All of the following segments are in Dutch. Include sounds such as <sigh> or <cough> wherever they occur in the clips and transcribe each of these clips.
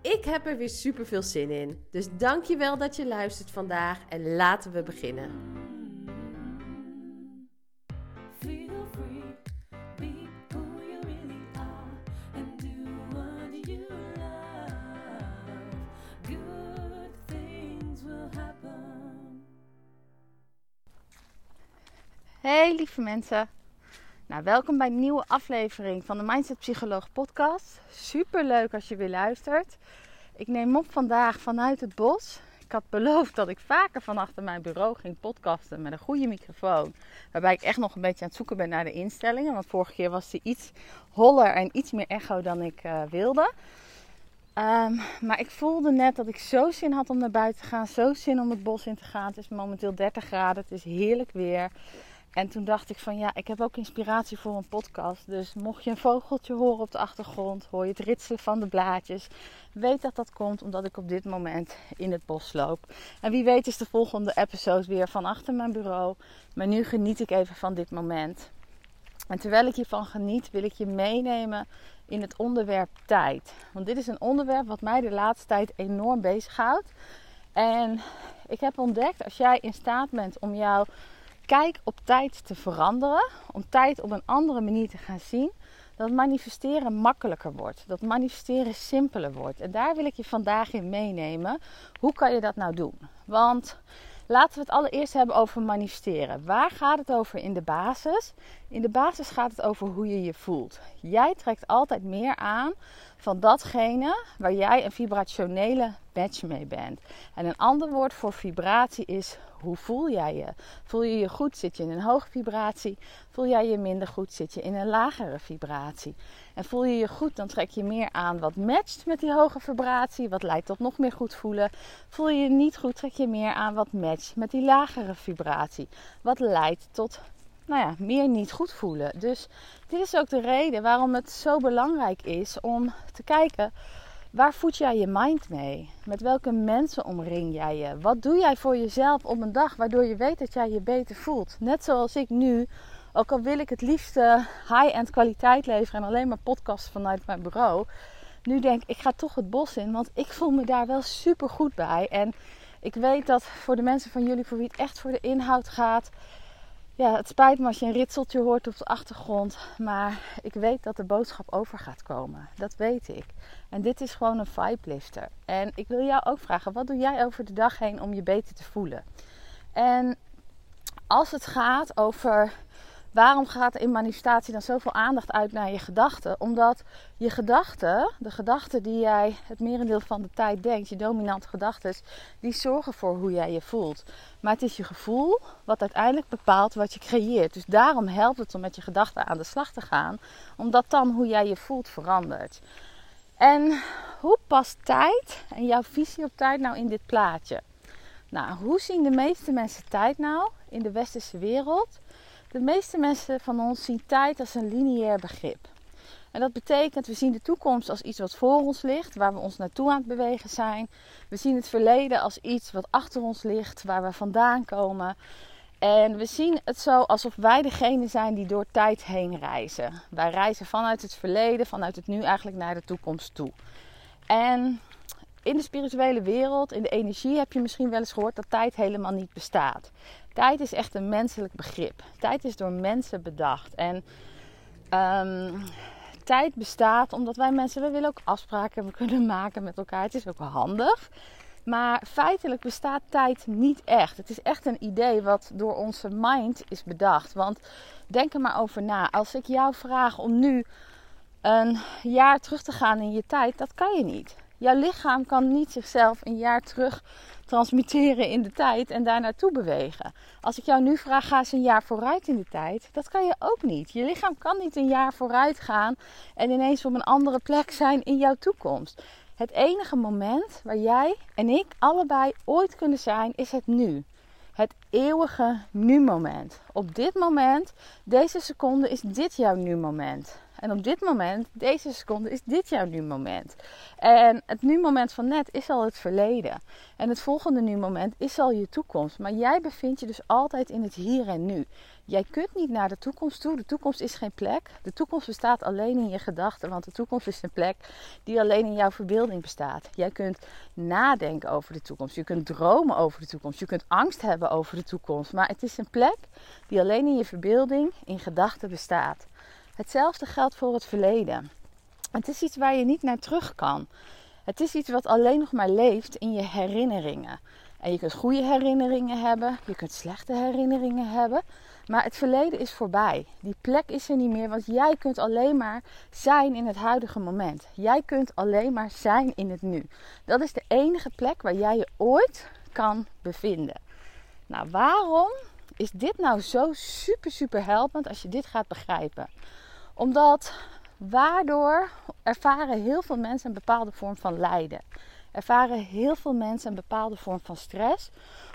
Ik heb er weer super veel zin in. Dus dankjewel dat je luistert vandaag en laten we beginnen. Feel free, be who you really are, and do what you love. Good things will happen. Hey lieve mensen. Nou, welkom bij een nieuwe aflevering van de Mindset Psycholoog podcast. Super leuk als je weer luistert. Ik neem op vandaag vanuit het bos. Ik had beloofd dat ik vaker van achter mijn bureau ging podcasten met een goede microfoon. Waarbij ik echt nog een beetje aan het zoeken ben naar de instellingen. Want vorige keer was die iets holler en iets meer echo dan ik eh, wilde. Ehm, maar ik voelde net dat ik zo zin had om naar buiten te gaan. Zo zin om het bos in te gaan. Het is momenteel 30 graden. Het is heerlijk weer. En toen dacht ik van ja, ik heb ook inspiratie voor een podcast. Dus mocht je een vogeltje horen op de achtergrond, hoor je het ritselen van de blaadjes. Weet dat dat komt omdat ik op dit moment in het bos loop. En wie weet is de volgende episode weer van achter mijn bureau. Maar nu geniet ik even van dit moment. En terwijl ik hiervan geniet, wil ik je meenemen in het onderwerp tijd. Want dit is een onderwerp wat mij de laatste tijd enorm bezighoudt. En ik heb ontdekt, als jij in staat bent om jouw kijk op tijd te veranderen, om tijd op een andere manier te gaan zien, dat manifesteren makkelijker wordt. Dat manifesteren simpeler wordt. En daar wil ik je vandaag in meenemen. Hoe kan je dat nou doen? Want laten we het allereerst hebben over manifesteren. Waar gaat het over in de basis? In de basis gaat het over hoe je je voelt. Jij trekt altijd meer aan van datgene waar jij een vibrationele match mee bent. En een ander woord voor vibratie is hoe voel jij je? Voel je je goed? Zit je in een hoge vibratie? Voel jij je minder goed? Zit je in een lagere vibratie? En voel je je goed, dan trek je meer aan wat matcht met die hoge vibratie, wat leidt tot nog meer goed voelen. Voel je je niet goed, trek je meer aan wat matcht met die lagere vibratie, wat leidt tot nou ja, meer niet goed voelen. Dus dit is ook de reden waarom het zo belangrijk is om te kijken Waar voed jij je mind mee? Met welke mensen omring jij je? Wat doe jij voor jezelf op een dag waardoor je weet dat jij je beter voelt? Net zoals ik nu, ook al wil ik het liefste high-end kwaliteit leveren en alleen maar podcasts vanuit mijn bureau. Nu denk ik, ik ga toch het bos in, want ik voel me daar wel super goed bij. En ik weet dat voor de mensen van jullie, voor wie het echt voor de inhoud gaat, ja, het spijt me als je een ritseltje hoort op de achtergrond. Maar ik weet dat de boodschap over gaat komen. Dat weet ik. En dit is gewoon een vibe lifter. En ik wil jou ook vragen: wat doe jij over de dag heen om je beter te voelen? En als het gaat over waarom gaat in manifestatie dan zoveel aandacht uit naar je gedachten? Omdat je gedachten, de gedachten die jij het merendeel van de tijd denkt, je dominante gedachten, die zorgen voor hoe jij je voelt. Maar het is je gevoel wat uiteindelijk bepaalt wat je creëert. Dus daarom helpt het om met je gedachten aan de slag te gaan, omdat dan hoe jij je voelt verandert. En hoe past tijd en jouw visie op tijd nou in dit plaatje? Nou, hoe zien de meeste mensen tijd nou in de westerse wereld? De meeste mensen van ons zien tijd als een lineair begrip. En dat betekent, we zien de toekomst als iets wat voor ons ligt, waar we ons naartoe aan het bewegen zijn. We zien het verleden als iets wat achter ons ligt, waar we vandaan komen. En we zien het zo alsof wij degene zijn die door tijd heen reizen. Wij reizen vanuit het verleden, vanuit het nu eigenlijk naar de toekomst toe. En in de spirituele wereld, in de energie, heb je misschien wel eens gehoord dat tijd helemaal niet bestaat. Tijd is echt een menselijk begrip. Tijd is door mensen bedacht. En um, tijd bestaat omdat wij mensen, we willen ook afspraken kunnen maken met elkaar. Het is ook handig. Maar feitelijk bestaat tijd niet echt. Het is echt een idee wat door onze mind is bedacht. Want denk er maar over na. Als ik jou vraag om nu een jaar terug te gaan in je tijd, dat kan je niet. Jouw lichaam kan niet zichzelf een jaar terug transmitteren in de tijd en daar naartoe bewegen. Als ik jou nu vraag, ga eens een jaar vooruit in de tijd, dat kan je ook niet. Je lichaam kan niet een jaar vooruit gaan en ineens op een andere plek zijn in jouw toekomst. Het enige moment waar jij en ik allebei ooit kunnen zijn, is het nu. Het eeuwige nu-moment. Op dit moment, deze seconde, is dit jouw nu-moment. En op dit moment, deze seconde, is dit jouw nu-moment. En het nu-moment van net is al het verleden. En het volgende nu-moment is al je toekomst. Maar jij bevindt je dus altijd in het hier en nu. Jij kunt niet naar de toekomst toe. De toekomst is geen plek. De toekomst bestaat alleen in je gedachten. Want de toekomst is een plek die alleen in jouw verbeelding bestaat. Jij kunt nadenken over de toekomst. Je kunt dromen over de toekomst. Je kunt angst hebben over de toekomst. Maar het is een plek die alleen in je verbeelding, in gedachten bestaat. Hetzelfde geldt voor het verleden. Het is iets waar je niet naar terug kan. Het is iets wat alleen nog maar leeft in je herinneringen. En je kunt goede herinneringen hebben, je kunt slechte herinneringen hebben. Maar het verleden is voorbij. Die plek is er niet meer, want jij kunt alleen maar zijn in het huidige moment. Jij kunt alleen maar zijn in het nu. Dat is de enige plek waar jij je ooit kan bevinden. Nou, waarom is dit nou zo super, super helpend als je dit gaat begrijpen? Omdat waardoor ervaren heel veel mensen een bepaalde vorm van lijden. Ervaren heel veel mensen een bepaalde vorm van stress.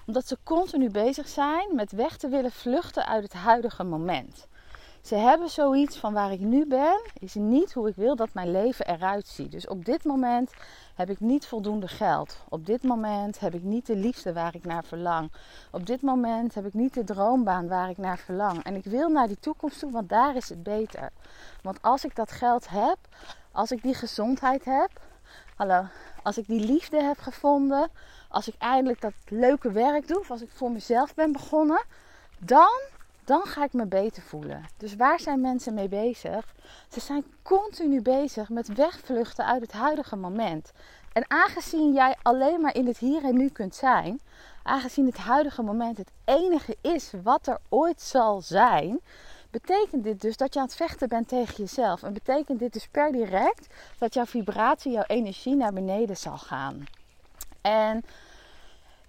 Omdat ze continu bezig zijn met weg te willen vluchten uit het huidige moment. Ze hebben zoiets van waar ik nu ben, is niet hoe ik wil dat mijn leven eruit ziet. Dus op dit moment heb ik niet voldoende geld. Op dit moment heb ik niet de liefde waar ik naar verlang. Op dit moment heb ik niet de droombaan waar ik naar verlang. En ik wil naar die toekomst toe, want daar is het beter. Want als ik dat geld heb, als ik die gezondheid heb, hallo, als ik die liefde heb gevonden, als ik eindelijk dat leuke werk doe, of als ik voor mezelf ben begonnen, dan dan ga ik me beter voelen. Dus waar zijn mensen mee bezig? Ze zijn continu bezig met wegvluchten uit het huidige moment. En aangezien jij alleen maar in het hier en nu kunt zijn, aangezien het huidige moment het enige is wat er ooit zal zijn, betekent dit dus dat je aan het vechten bent tegen jezelf. En betekent dit dus per direct dat jouw vibratie, jouw energie naar beneden zal gaan. En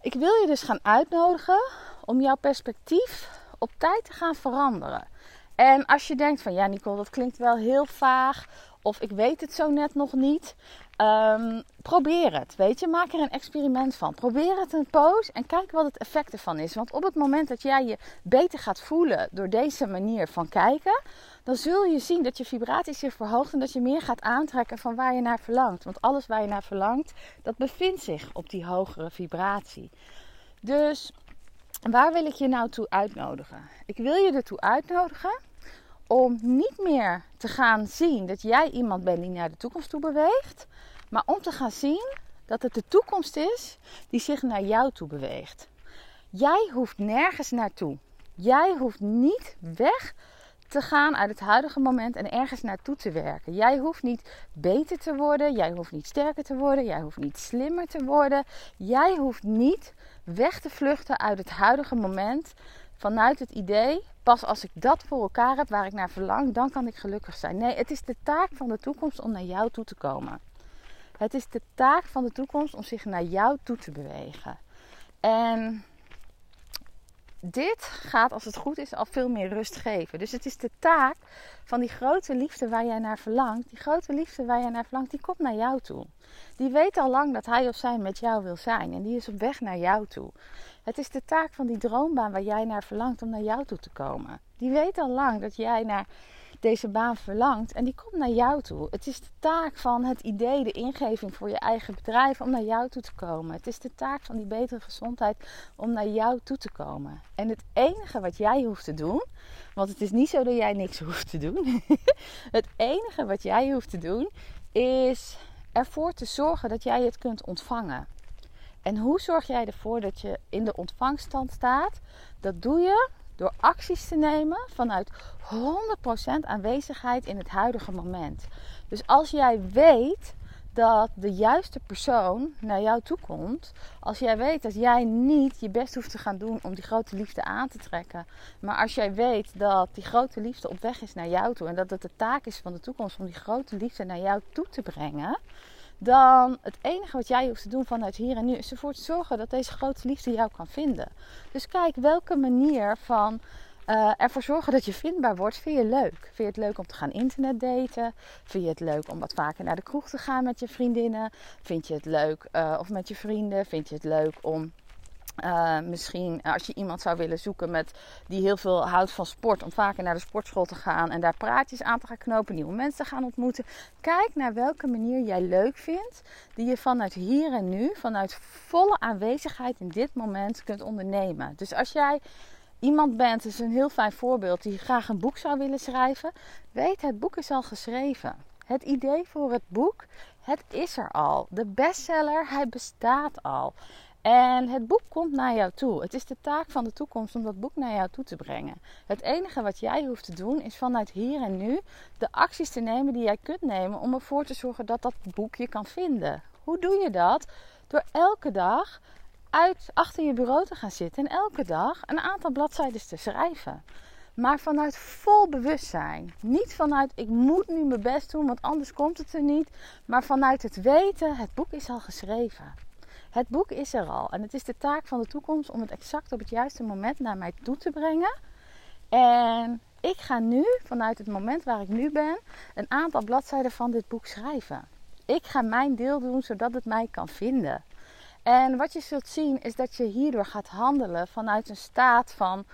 ik wil je dus gaan uitnodigen om jouw perspectief op tijd te gaan veranderen. En als je denkt van ja Nicole, dat klinkt wel heel vaag of ik weet het zo net nog niet. Um, probeer het, weet je. Maak er een experiment van. Probeer het een poos en kijk wat het effect ervan is. Want op het moment dat jij je beter gaat voelen door deze manier van kijken, dan zul je zien dat je vibratie zich verhoogt en dat je meer gaat aantrekken van waar je naar verlangt. Want alles waar je naar verlangt, dat bevindt zich op die hogere vibratie. Dus waar wil ik je nou toe uitnodigen? Ik wil je ertoe uitnodigen om niet meer te gaan zien dat jij iemand bent die naar de toekomst toe beweegt, maar om te gaan zien dat het de toekomst is die zich naar jou toe beweegt. Jij hoeft nergens naartoe. Jij hoeft niet weg te gaan uit het huidige moment en ergens naartoe te werken. Jij hoeft niet beter te worden, jij hoeft niet sterker te worden, jij hoeft niet slimmer te worden. Jij hoeft niet weg te vluchten uit het huidige moment vanuit het idee, pas als ik dat voor elkaar heb waar ik naar verlang, dan kan ik gelukkig zijn. Nee, het is de taak van de toekomst om naar jou toe te komen. Het is de taak van de toekomst om zich naar jou toe te bewegen. En dit gaat, als het goed is, al veel meer rust geven. Dus het is de taak van die grote liefde waar jij naar verlangt. Die grote liefde waar jij naar verlangt, die komt naar jou toe. Die weet al lang dat hij of zij met jou wil zijn. En die is op weg naar jou toe. Het is de taak van die droombaan waar jij naar verlangt om naar jou toe te komen. Die weet al lang dat jij naar deze baan verlangt en die komt naar jou toe. Het is de taak van het idee, de ingeving voor je eigen bedrijf om naar jou toe te komen. Het is de taak van die betere gezondheid om naar jou toe te komen. En het enige wat jij hoeft te doen, want het is niet zo dat jij niks hoeft te doen. <laughs> het enige wat jij hoeft te doen is ervoor te zorgen dat jij het kunt ontvangen. En hoe zorg jij ervoor dat je in de ontvangststand staat? Dat doe je door acties te nemen vanuit 100% aanwezigheid in het huidige moment. Dus als jij weet dat de juiste persoon naar jou toe komt. Als jij weet dat jij niet je best hoeft te gaan doen om die grote liefde aan te trekken. Maar als jij weet dat die grote liefde op weg is naar jou toe. En dat het de taak is van de toekomst om die grote liefde naar jou toe te brengen. Dan het enige wat jij hoeft te doen vanuit hier en nu is ervoor te zorgen dat deze grote liefde jou kan vinden. Dus kijk welke manier van eh, ervoor zorgen dat je vindbaar wordt, vind je leuk. Vind je het leuk om te gaan internet daten? Vind je het leuk om wat vaker naar de kroeg te gaan met je vriendinnen? Vind je het leuk, uh, of met je vrienden? Vind je het leuk om uh, misschien als je iemand zou willen zoeken met, die heel veel houdt van sport, om vaker naar de sportschool te gaan en daar praatjes aan te gaan knopen, nieuwe mensen te gaan ontmoeten. Kijk naar welke manier jij leuk vindt, die je vanuit hier en nu, vanuit volle aanwezigheid in dit moment kunt ondernemen. Dus als jij iemand bent, dat is een heel fijn voorbeeld, die graag een boek zou willen schrijven, weet het boek is al geschreven. Het idee voor het boek, het is er al. De bestseller, hij bestaat al. En het boek komt naar jou toe. Het is de taak van de toekomst om dat boek naar jou toe te brengen. Het enige wat jij hoeft te doen is vanuit hier en nu de acties te nemen die jij kunt nemen om ervoor te zorgen dat dat boek je kan vinden. Hoe doe je dat? Door elke dag uit achter je bureau te gaan zitten en elke dag een aantal bladzijden te schrijven. Maar vanuit vol bewustzijn. Niet vanuit ik moet nu mijn best doen, want anders komt het er niet. Maar vanuit het weten, het boek is al geschreven. Het boek is er al. En het is de taak van de toekomst om het exact op het juiste moment naar mij toe te brengen. En ik ga nu, vanuit het moment waar ik nu ben, een aantal bladzijden van dit boek schrijven. Ik ga mijn deel doen zodat het mij kan vinden. En wat je zult zien is dat je hierdoor gaat handelen vanuit een staat van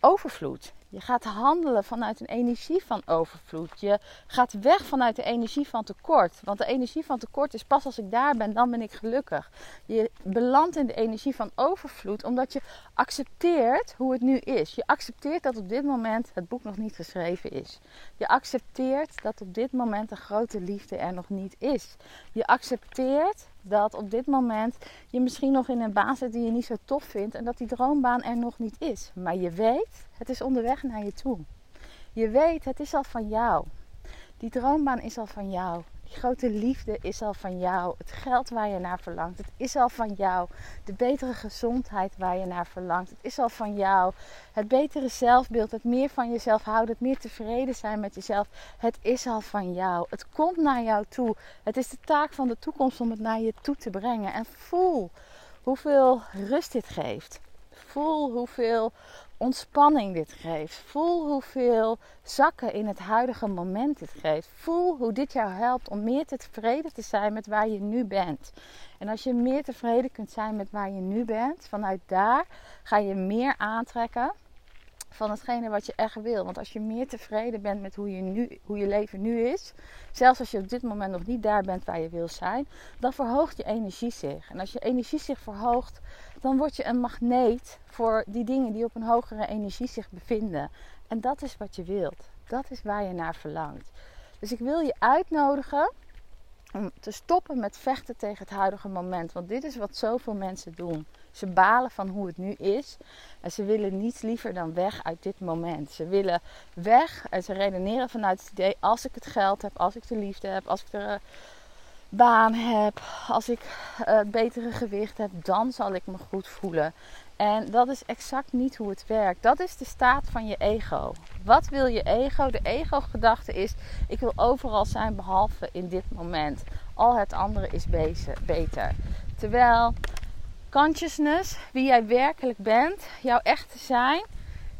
overvloed. Je gaat handelen vanuit een energie van overvloed. Je gaat weg vanuit de energie van tekort. Want de energie van tekort is pas als ik daar ben, dan ben ik gelukkig. Je belandt in de energie van overvloed omdat je accepteert hoe het nu is. Je accepteert dat op dit moment het boek nog niet geschreven is. Je accepteert dat op dit moment de grote liefde er nog niet is. Je accepteert dat op dit moment je misschien nog in een baan zit die je niet zo tof vindt en dat die droombaan er nog niet is. Maar je weet, het is onderweg naar je toe. Je weet, het is al van jou. Die droombaan is al van jou. Die grote liefde is al van jou. Het geld waar je naar verlangt, het is al van jou. De betere gezondheid waar je naar verlangt, het is al van jou. Het betere zelfbeeld, het meer van jezelf houden, het meer tevreden zijn met jezelf, het is al van jou. Het komt naar jou toe. Het is de taak van de toekomst om het naar je toe te brengen. En voel hoeveel rust dit geeft. Voel hoeveel ontspanning dit geeft. Voel hoeveel zakken in het huidige moment dit geeft. Voel hoe dit jou helpt om meer tevreden te zijn met waar je nu bent. En als je meer tevreden kunt zijn met waar je nu bent, vanuit daar ga je meer aantrekken van hetgene wat je echt wil. Want als je meer tevreden bent met hoe je, nu, hoe je leven nu is, zelfs als je op dit moment nog niet daar bent waar je wil zijn, dan verhoogt je energie zich. En als je energie zich verhoogt, dan word je een magneet voor die dingen die op een hogere energie zich bevinden. En dat is wat je wilt. Dat is waar je naar verlangt. Dus ik wil je uitnodigen om te stoppen met vechten tegen het huidige moment. Want dit is wat zoveel mensen doen. Ze balen van hoe het nu is. En ze willen niets liever dan weg uit dit moment. Ze willen weg en ze redeneren vanuit het idee: als ik het geld heb, als ik de liefde heb, als ik de baan heb, als ik het betere gewicht heb, dan zal ik me goed voelen. En dat is exact niet hoe het werkt. Dat is de staat van je ego. Wat wil je ego? De ego-gedachte is: ik wil overal zijn behalve in dit moment. Al het andere is beter. Terwijl consciousness, wie jij werkelijk bent, jouw echte zijn,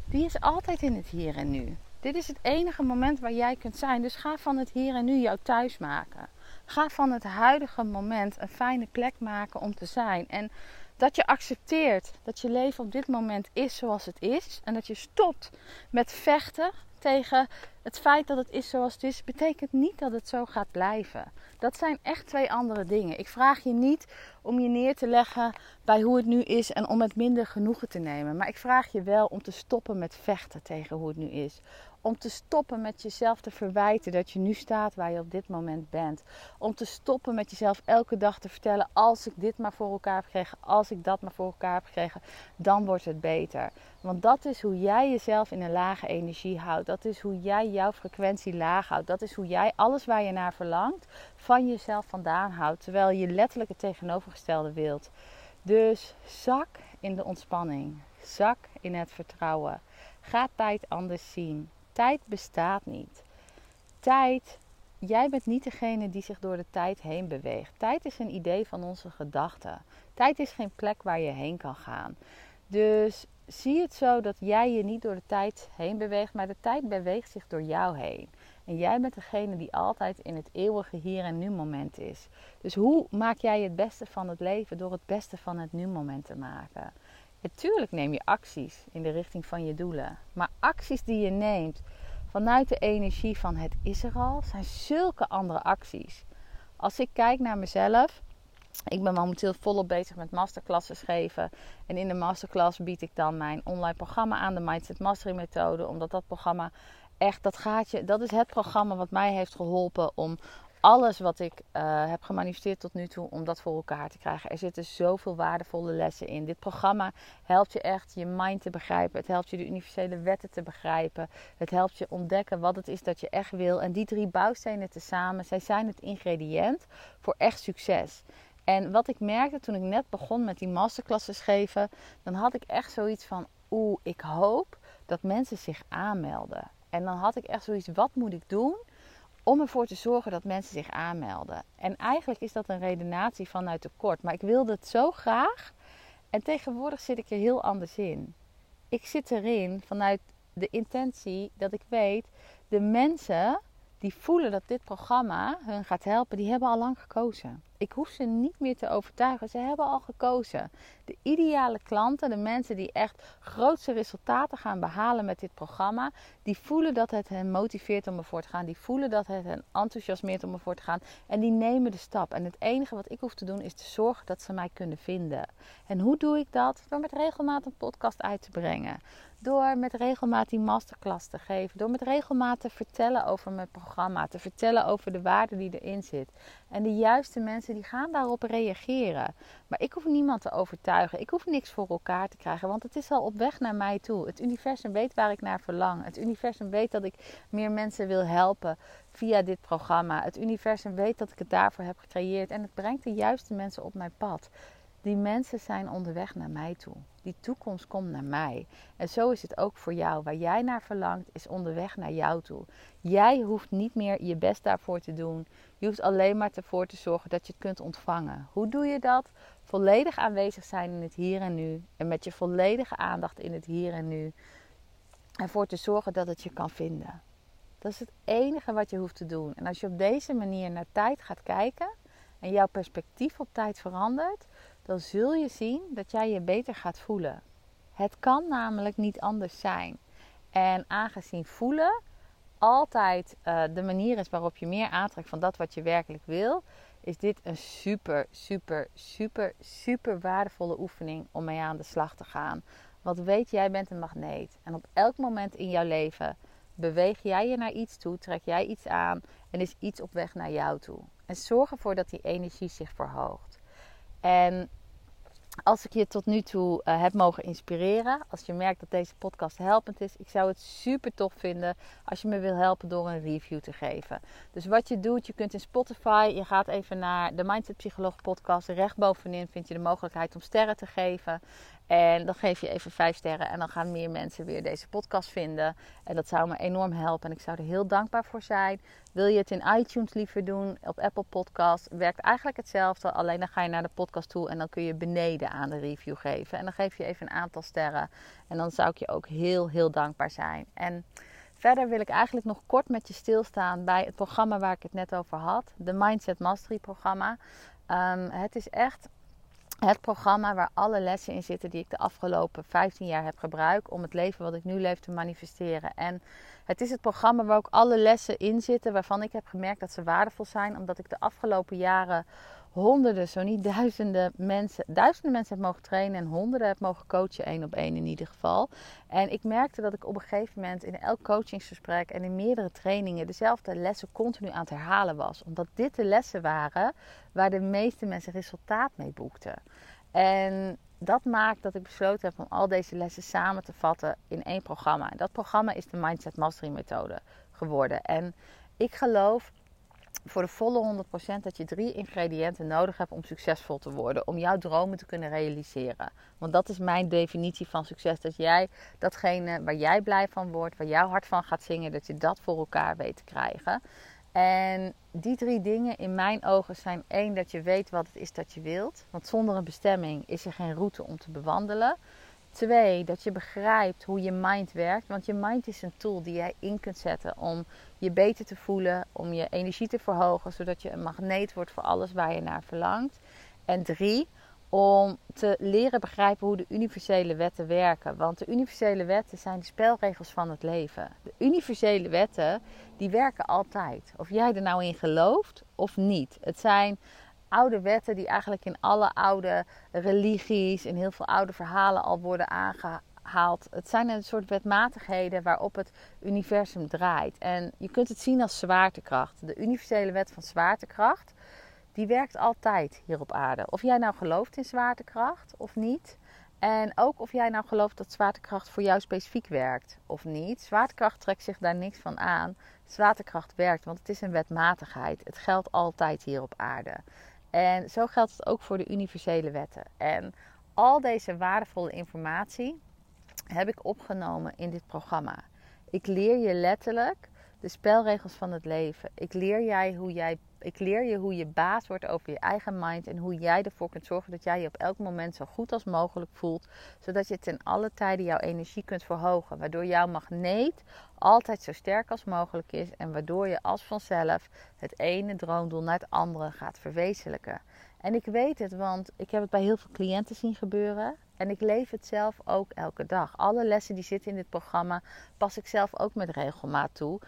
die is altijd in het hier en nu. Dit is het enige moment waar jij kunt zijn. Dus ga van het hier en nu jouw thuis maken. Ga van het huidige moment een fijne plek maken om te zijn. En dat je accepteert dat je leven op dit moment is zoals het is. En dat je stopt met vechten tegen het feit dat het is zoals het is, betekent niet dat het zo gaat blijven. Dat zijn echt twee andere dingen. Ik vraag je niet om je neer te leggen bij hoe het nu is en om het minder genoegen te nemen. Maar ik vraag je wel om te stoppen met vechten tegen hoe het nu is. Om te stoppen met jezelf te verwijten dat je nu staat waar je op dit moment bent. Om te stoppen met jezelf elke dag te vertellen: als ik dit maar voor elkaar heb gekregen, als ik dat maar voor elkaar heb gekregen, dan wordt het beter. Want dat is hoe jij jezelf in een lage energie houdt. Dat is hoe jij jouw frequentie laag houdt. Dat is hoe jij alles waar je naar verlangt van jezelf vandaan houdt. Terwijl je letterlijk het tegenovergestelde wilt. Dus zak in de ontspanning. Zak in het vertrouwen. Ga tijd anders zien. Tijd bestaat niet. Tijd, jij bent niet degene die zich door de tijd heen beweegt. Tijd is een idee van onze gedachten. Tijd is geen plek waar je heen kan gaan. Dus zie het zo dat jij je niet door de tijd heen beweegt, maar de tijd beweegt zich door jou heen. En jij bent degene die altijd in het eeuwige hier en nu moment is. Dus hoe maak jij het beste van het leven door het beste van het nu moment te maken? Natuurlijk neem je acties in de richting van je doelen. Maar acties die je neemt vanuit de energie van het is er al, zijn zulke andere acties. Als ik kijk naar mezelf, ik ben momenteel volop bezig met masterclasses geven. En in de masterclass bied ik dan mijn online programma aan, de Mindset Mastery methode. Omdat dat programma echt, dat gaat je, dat is het programma wat mij heeft geholpen om alles wat ik uh, heb gemanifesteerd tot nu toe, om dat voor elkaar te krijgen. Er zitten zoveel waardevolle lessen in. Dit programma helpt je echt je mind te begrijpen. Het helpt je de universele wetten te begrijpen. Het helpt je ontdekken wat het is dat je echt wil. En die drie bouwstenen tezamen, zij zijn het ingrediënt voor echt succes. En wat ik merkte toen ik net begon met die masterclasses geven, dan had ik echt zoiets van: oeh, ik hoop dat mensen zich aanmelden. En dan had ik echt zoiets: wat moet ik doen om ervoor te zorgen dat mensen zich aanmelden? En eigenlijk is dat een redenatie vanuit tekort, maar ik wilde het zo graag. En tegenwoordig zit ik er heel anders in. Ik zit erin vanuit de intentie dat ik weet, de mensen die voelen dat dit programma hun gaat helpen, die hebben al lang gekozen. Ik hoef ze niet meer te overtuigen. Ze hebben al gekozen. De ideale klanten, de mensen die echt grootste resultaten gaan behalen met dit programma, die voelen dat het hen motiveert om ervoor te gaan. Die voelen dat het hen enthousiasmeert om ervoor te gaan. En die nemen de stap. En het enige wat ik hoef te doen is te zorgen dat ze mij kunnen vinden. En hoe doe ik dat? Door met regelmatig een podcast uit te brengen. Door met regelmaat die masterclass te geven. Door met regelmaat te vertellen over mijn programma. Te vertellen over de waarde die erin zit. En de juiste mensen die gaan daarop reageren. Maar ik hoef niemand te overtuigen. Ik hoef niks voor elkaar te krijgen. Want het is al op weg naar mij toe. Het universum weet waar ik naar verlang. Het universum weet dat ik meer mensen wil helpen via dit programma. Het universum weet dat ik het daarvoor heb gecreëerd. En het brengt de juiste mensen op mijn pad. Die mensen zijn onderweg naar mij toe. Die toekomst komt naar mij. En zo is het ook voor jou. Waar jij naar verlangt, is onderweg naar jou toe. Jij hoeft niet meer je best daarvoor te doen. Je hoeft alleen maar ervoor te zorgen dat je het kunt ontvangen. Hoe doe je dat? Volledig aanwezig zijn in het hier en nu. En met je volledige aandacht in het hier en nu. Ervoor te zorgen dat het je kan vinden. Dat is het enige wat je hoeft te doen. En als je op deze manier naar tijd gaat kijken en jouw perspectief op tijd verandert, dan zul je zien dat jij je beter gaat voelen. Het kan namelijk niet anders zijn. En aangezien voelen altijd uh, de manier is waarop je meer aantrekt van dat wat je werkelijk wil, is dit een super, super, super, super waardevolle oefening om mee aan de slag te gaan. Want weet, jij bent een magneet. En op elk moment in jouw leven beweeg jij je naar iets toe, trek jij iets aan en is iets op weg naar jou toe. En zorg ervoor dat die energie zich verhoogt. En als ik je tot nu toe uh, heb mogen inspireren, als je merkt dat deze podcast helpend is, ik zou het super tof vinden als je me wil helpen door een review te geven. Dus wat je doet, je kunt in Spotify, je gaat even naar de Mindset Psycholoog podcast. Recht bovenin vind je de mogelijkheid om sterren te geven. En dan geef je even vijf sterren en dan gaan meer mensen weer deze podcast vinden. En dat zou me enorm helpen en ik zou er heel dankbaar voor zijn. Wil je het in iTunes liever doen, op Apple Podcast, werkt eigenlijk hetzelfde. Alleen dan ga je naar de podcast toe en dan kun je beneden aan de review geven. En dan geef je even een aantal sterren. En dan zou ik je ook heel, heel dankbaar zijn. En verder wil ik eigenlijk nog kort met je stilstaan bij het programma waar ik het net over had. De Mindset Mastery programma. Um, het is echt het programma waar alle lessen in zitten die ik de afgelopen 15 jaar heb gebruikt om het leven wat ik nu leef te manifesteren. En het is het programma waar ook alle lessen in zitten waarvan ik heb gemerkt dat ze waardevol zijn, omdat ik de afgelopen jaren honderden, zo niet duizenden mensen, duizenden mensen heb mogen trainen en honderden heb mogen coachen, één op één in ieder geval. En ik merkte dat ik op een gegeven moment in elk coachingsgesprek en in meerdere trainingen dezelfde lessen continu aan het herhalen was. Omdat dit de lessen waren waar de meeste mensen resultaat mee boekten. En dat maakt dat ik besloten heb om al deze lessen samen te vatten in één programma. En dat programma is de Mindset Mastery methode geworden. En ik geloof voor de volle 100% dat je drie ingrediënten nodig hebt om succesvol te worden. Om jouw dromen te kunnen realiseren. Want dat is mijn definitie van succes. Dat jij datgene waar jij blij van wordt, waar jouw hart van gaat zingen, dat je dat voor elkaar weet te krijgen. En die drie dingen in mijn ogen zijn één, dat je weet wat het is dat je wilt. Want zonder een bestemming is er geen route om te bewandelen. Twee, dat je begrijpt hoe je mind werkt. Want je mind is een tool die jij in kunt zetten om je beter te voelen, om je energie te verhogen, zodat je een magneet wordt voor alles waar je naar verlangt. En drie, om te leren begrijpen hoe de universele wetten werken. Want de universele wetten zijn de spelregels van het leven. De universele wetten, die werken altijd. Of jij er nou in gelooft of niet. Het zijn oude wetten die eigenlijk in alle oude religies, in heel veel oude verhalen al worden aangehaald. Het zijn een soort wetmatigheden waarop het universum draait. En je kunt het zien als zwaartekracht. De universele wet van zwaartekracht, die werkt altijd hier op aarde. Of jij nou gelooft in zwaartekracht of niet. En ook of jij nou gelooft dat zwaartekracht voor jou specifiek werkt of niet. Zwaartekracht trekt zich daar niks van aan. Zwaartekracht werkt, want het is een wetmatigheid. Het geldt altijd hier op aarde. En zo geldt het ook voor de universele wetten. En al deze waardevolle informatie heb ik opgenomen in dit programma. Ik leer je letterlijk de spelregels van het leven. Ik leer, jij hoe jij, ik leer je hoe je baas wordt over je eigen mind en hoe jij ervoor kunt zorgen dat jij je op elk moment zo goed als mogelijk voelt, zodat je ten alle tijden jouw energie kunt verhogen, waardoor jouw magneet altijd zo sterk als mogelijk is en waardoor je als vanzelf het ene droomdoel naar het andere gaat verwezenlijken. En ik weet het, want ik heb het bij heel veel cliënten zien gebeuren. En ik leef het zelf ook elke dag. Alle lessen die zitten in dit programma pas ik zelf ook met regelmaat toe.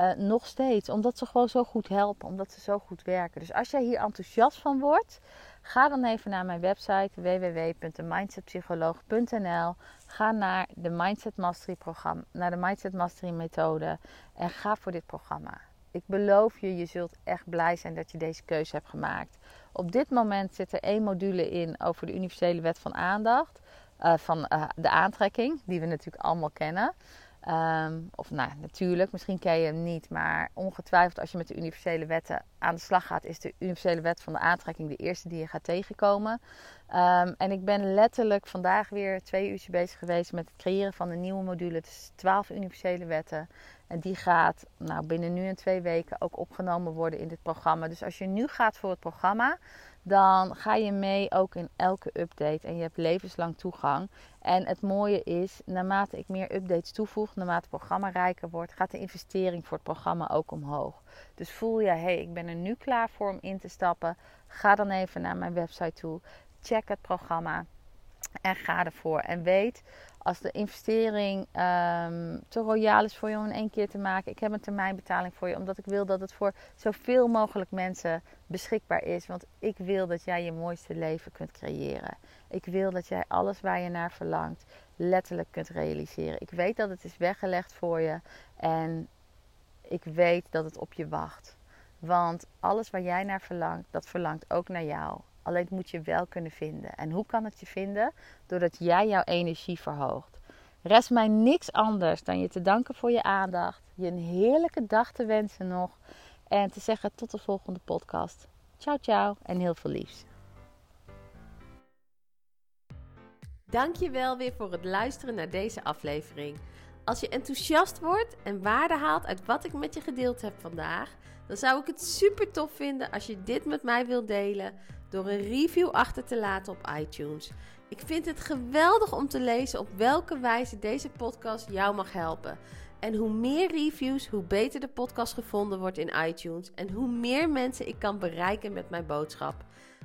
Uh, nog steeds, omdat ze gewoon zo goed helpen, omdat ze zo goed werken. Dus als jij hier enthousiast van wordt, ga dan even naar mijn website www.mindsetpsycholoog.nl. Ga naar de Mindset Mastery programma, naar de Mindset Mastery methode en ga voor dit programma. Ik beloof je, je zult echt blij zijn dat je deze keuze hebt gemaakt. Op dit moment zit er één module in over de universele wet van aandacht. Uh, van uh, de aantrekking, die we natuurlijk allemaal kennen. Um, of nou, natuurlijk, misschien ken je hem niet, maar ongetwijfeld als je met de universele wetten aan de slag gaat, is de universele wet van de aantrekking de eerste die je gaat tegenkomen. Um, en ik ben letterlijk vandaag weer twee uurtjes bezig geweest met het creëren van een nieuwe module. Het is 12 universele wetten. En die gaat nou, binnen nu en twee weken ook opgenomen worden in dit programma. Dus als je nu gaat voor het programma, dan ga je mee ook in elke update en je hebt levenslang toegang. En het mooie is, naarmate ik meer updates toevoeg, naarmate het programma rijker wordt, gaat de investering voor het programma ook omhoog. Dus voel je, hé, hey, ik ben er nu klaar voor om in te stappen. Ga dan even naar mijn website toe, check het programma en ga ervoor. En weet, als de investering um, te royaal is voor je om in één keer te maken. Ik heb een termijnbetaling voor je, omdat ik wil dat het voor zoveel mogelijk mensen beschikbaar is. Want ik wil dat jij je mooiste leven kunt creëren. Ik wil dat jij alles waar je naar verlangt letterlijk kunt realiseren. Ik weet dat het is weggelegd voor je en ik weet dat het op je wacht. Want alles waar jij naar verlangt, dat verlangt ook naar jou. Alleen het moet je wel kunnen vinden. En hoe kan het je vinden? Doordat jij jouw energie verhoogt. Rest mij niks anders dan je te danken voor je aandacht. Je een heerlijke dag te wensen nog. En te zeggen tot de volgende podcast. Ciao, ciao en heel veel liefs. Dankjewel weer voor het luisteren naar deze aflevering. Als je enthousiast wordt en waarde haalt uit wat ik met je gedeeld heb vandaag, dan zou ik het super tof vinden als je dit met mij wilt delen door een review achter te laten op iTunes. Ik vind het geweldig om te lezen op welke wijze deze podcast jou mag helpen. En hoe meer reviews, hoe beter de podcast gevonden wordt in iTunes en hoe meer mensen ik kan bereiken met mijn boodschap.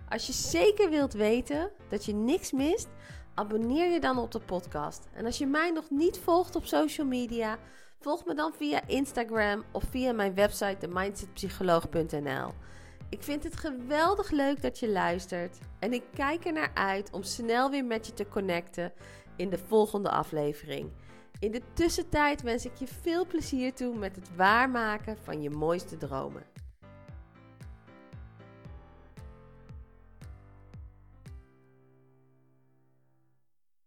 Als je zeker wilt weten dat je niks mist, abonneer je dan op de podcast. En als je mij nog niet volgt op social media, volg me dan via Instagram of via mijn website themindsetpsycholoog.nl. Ik vind het geweldig leuk dat je luistert en ik kijk er naar uit om snel weer met je te connecten in de volgende aflevering. In de tussentijd wens ik je veel plezier toe met het waarmaken van je mooiste dromen.